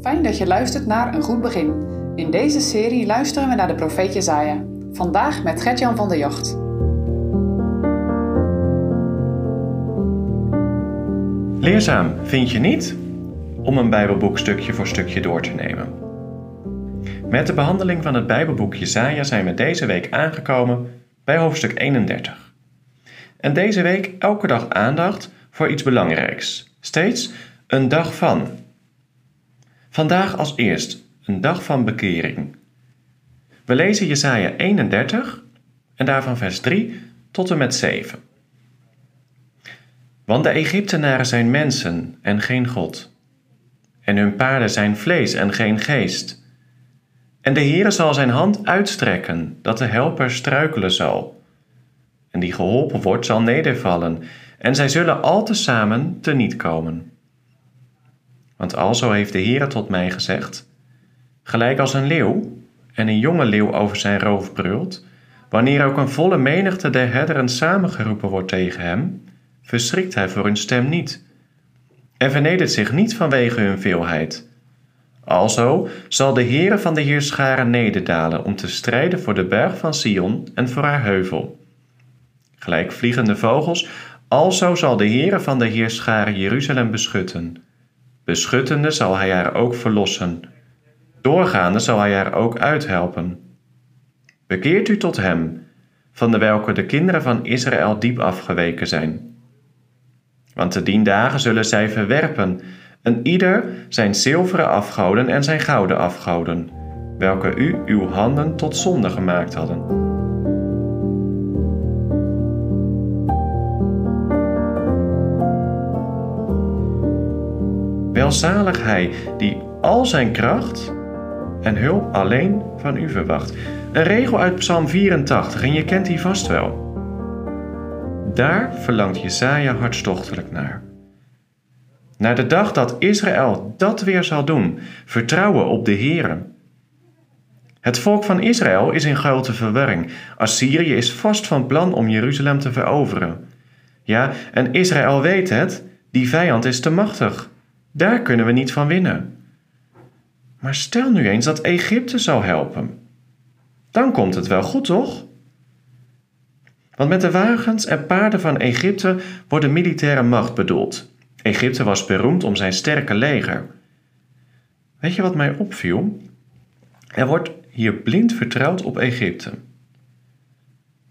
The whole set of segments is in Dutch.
Fijn dat je luistert naar Een Goed Begin. In deze serie luisteren we naar de profeet Jezaja. Vandaag met Gertjan van der Jocht. Leerzaam, vind je niet? Om een Bijbelboek stukje voor stukje door te nemen. Met de behandeling van het Bijbelboek Jesaja zijn we deze week aangekomen bij hoofdstuk 31. En deze week elke dag aandacht voor iets belangrijks. Steeds een dag van. Vandaag als eerst een dag van bekering. We lezen Jesaja 31 en daarvan vers 3 tot en met 7. Want de Egyptenaren zijn mensen en geen God. En hun paarden zijn vlees en geen geest. En de Heere zal zijn hand uitstrekken, dat de helper struikelen zal. En die geholpen wordt, zal nedervallen, en zij zullen al tezamen teniet komen. Want alzo heeft de Heere tot mij gezegd, gelijk als een leeuw, en een jonge leeuw over zijn roof brult, wanneer ook een volle menigte der herderen samengeroepen wordt tegen hem, verschrikt hij voor hun stem niet, en vernedert zich niet vanwege hun veelheid. Alzo zal de Heere van de Heerscharen nederdalen om te strijden voor de berg van Sion en voor haar heuvel. Gelijk vliegende vogels, alzo zal de Heere van de Heerscharen Jeruzalem beschutten. Beschuttende zal hij haar ook verlossen. Doorgaande zal hij haar ook uithelpen. Bekeert u tot hem, van de welke de kinderen van Israël diep afgeweken zijn. Want te dien dagen zullen zij verwerpen, en ieder zijn zilveren afgoden en zijn gouden afgoden, welke u uw handen tot zonde gemaakt hadden. Welzalig hij die al zijn kracht en hulp alleen van u verwacht. Een regel uit Psalm 84 en je kent die vast wel. Daar verlangt Jesaja hartstochtelijk naar. Naar de dag dat Israël dat weer zal doen, vertrouwen op de Heere. Het volk van Israël is in grote verwarring. Assyrië is vast van plan om Jeruzalem te veroveren. Ja, en Israël weet het, die vijand is te machtig. Daar kunnen we niet van winnen. Maar stel nu eens dat Egypte zou helpen. Dan komt het wel goed, toch? Want met de wagens en paarden van Egypte wordt de militaire macht bedoeld. Egypte was beroemd om zijn sterke leger. Weet je wat mij opviel? Er wordt hier blind vertrouwd op Egypte.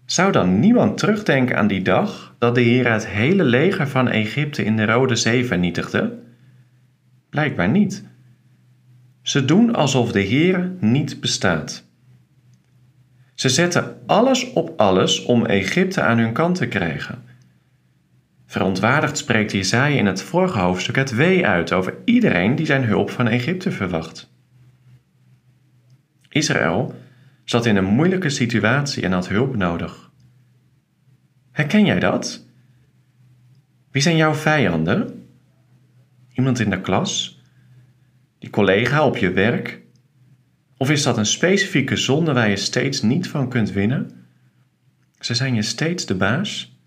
Zou dan niemand terugdenken aan die dag dat de Heer het hele leger van Egypte in de Rode Zee vernietigde? Blijkbaar niet. Ze doen alsof de Heer niet bestaat. Ze zetten alles op alles om Egypte aan hun kant te krijgen. Verontwaardigd spreekt Jesaja in het vorige hoofdstuk het wee uit over iedereen die zijn hulp van Egypte verwacht. Israël zat in een moeilijke situatie en had hulp nodig. Herken jij dat? Wie zijn jouw vijanden? Iemand in de klas? Die collega op je werk? Of is dat een specifieke zonde waar je steeds niet van kunt winnen? Ze zijn je steeds de baas?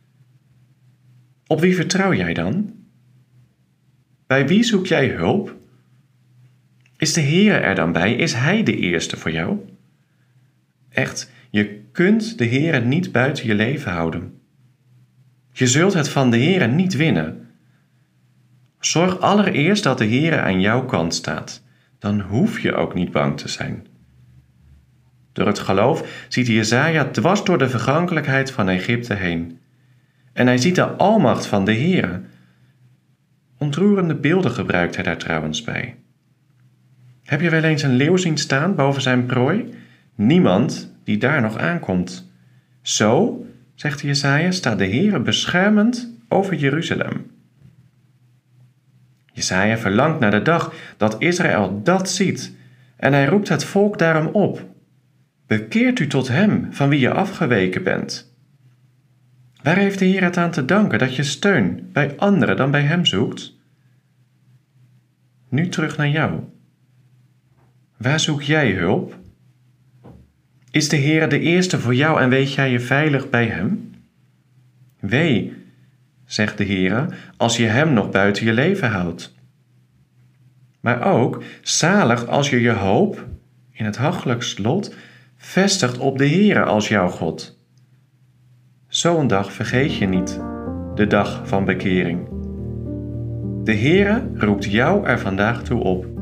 Op wie vertrouw jij dan? Bij wie zoek jij hulp? Is de Heer er dan bij? Is Hij de eerste voor jou? Echt, je kunt de Heer niet buiten je leven houden. Je zult het van de Heer niet winnen. Zorg allereerst dat de Heer aan jouw kant staat dan hoef je ook niet bang te zijn. Door het geloof ziet Jezaja dwars door de vergankelijkheid van Egypte heen. En hij ziet de almacht van de Heere. Ontroerende beelden gebruikt hij daar trouwens bij. Heb je wel eens een leeuw zien staan boven zijn prooi? Niemand die daar nog aankomt. Zo, zegt Jesaja, staat de Heere beschermend over Jeruzalem. Jesaja verlangt naar de dag dat Israël dat ziet en hij roept het volk daarom op. Bekeert u tot hem van wie je afgeweken bent. Waar heeft de Heer het aan te danken dat je steun bij anderen dan bij hem zoekt? Nu terug naar jou. Waar zoek jij hulp? Is de Heer de eerste voor jou en weet jij je veilig bij hem? Wee, zegt de Heer, als je Hem nog buiten je leven houdt. Maar ook zalig als je je hoop in het hachelijkst lot vestigt op de Heere als jouw God. Zo'n dag vergeet je niet, de dag van bekering. De Heere roept jou er vandaag toe op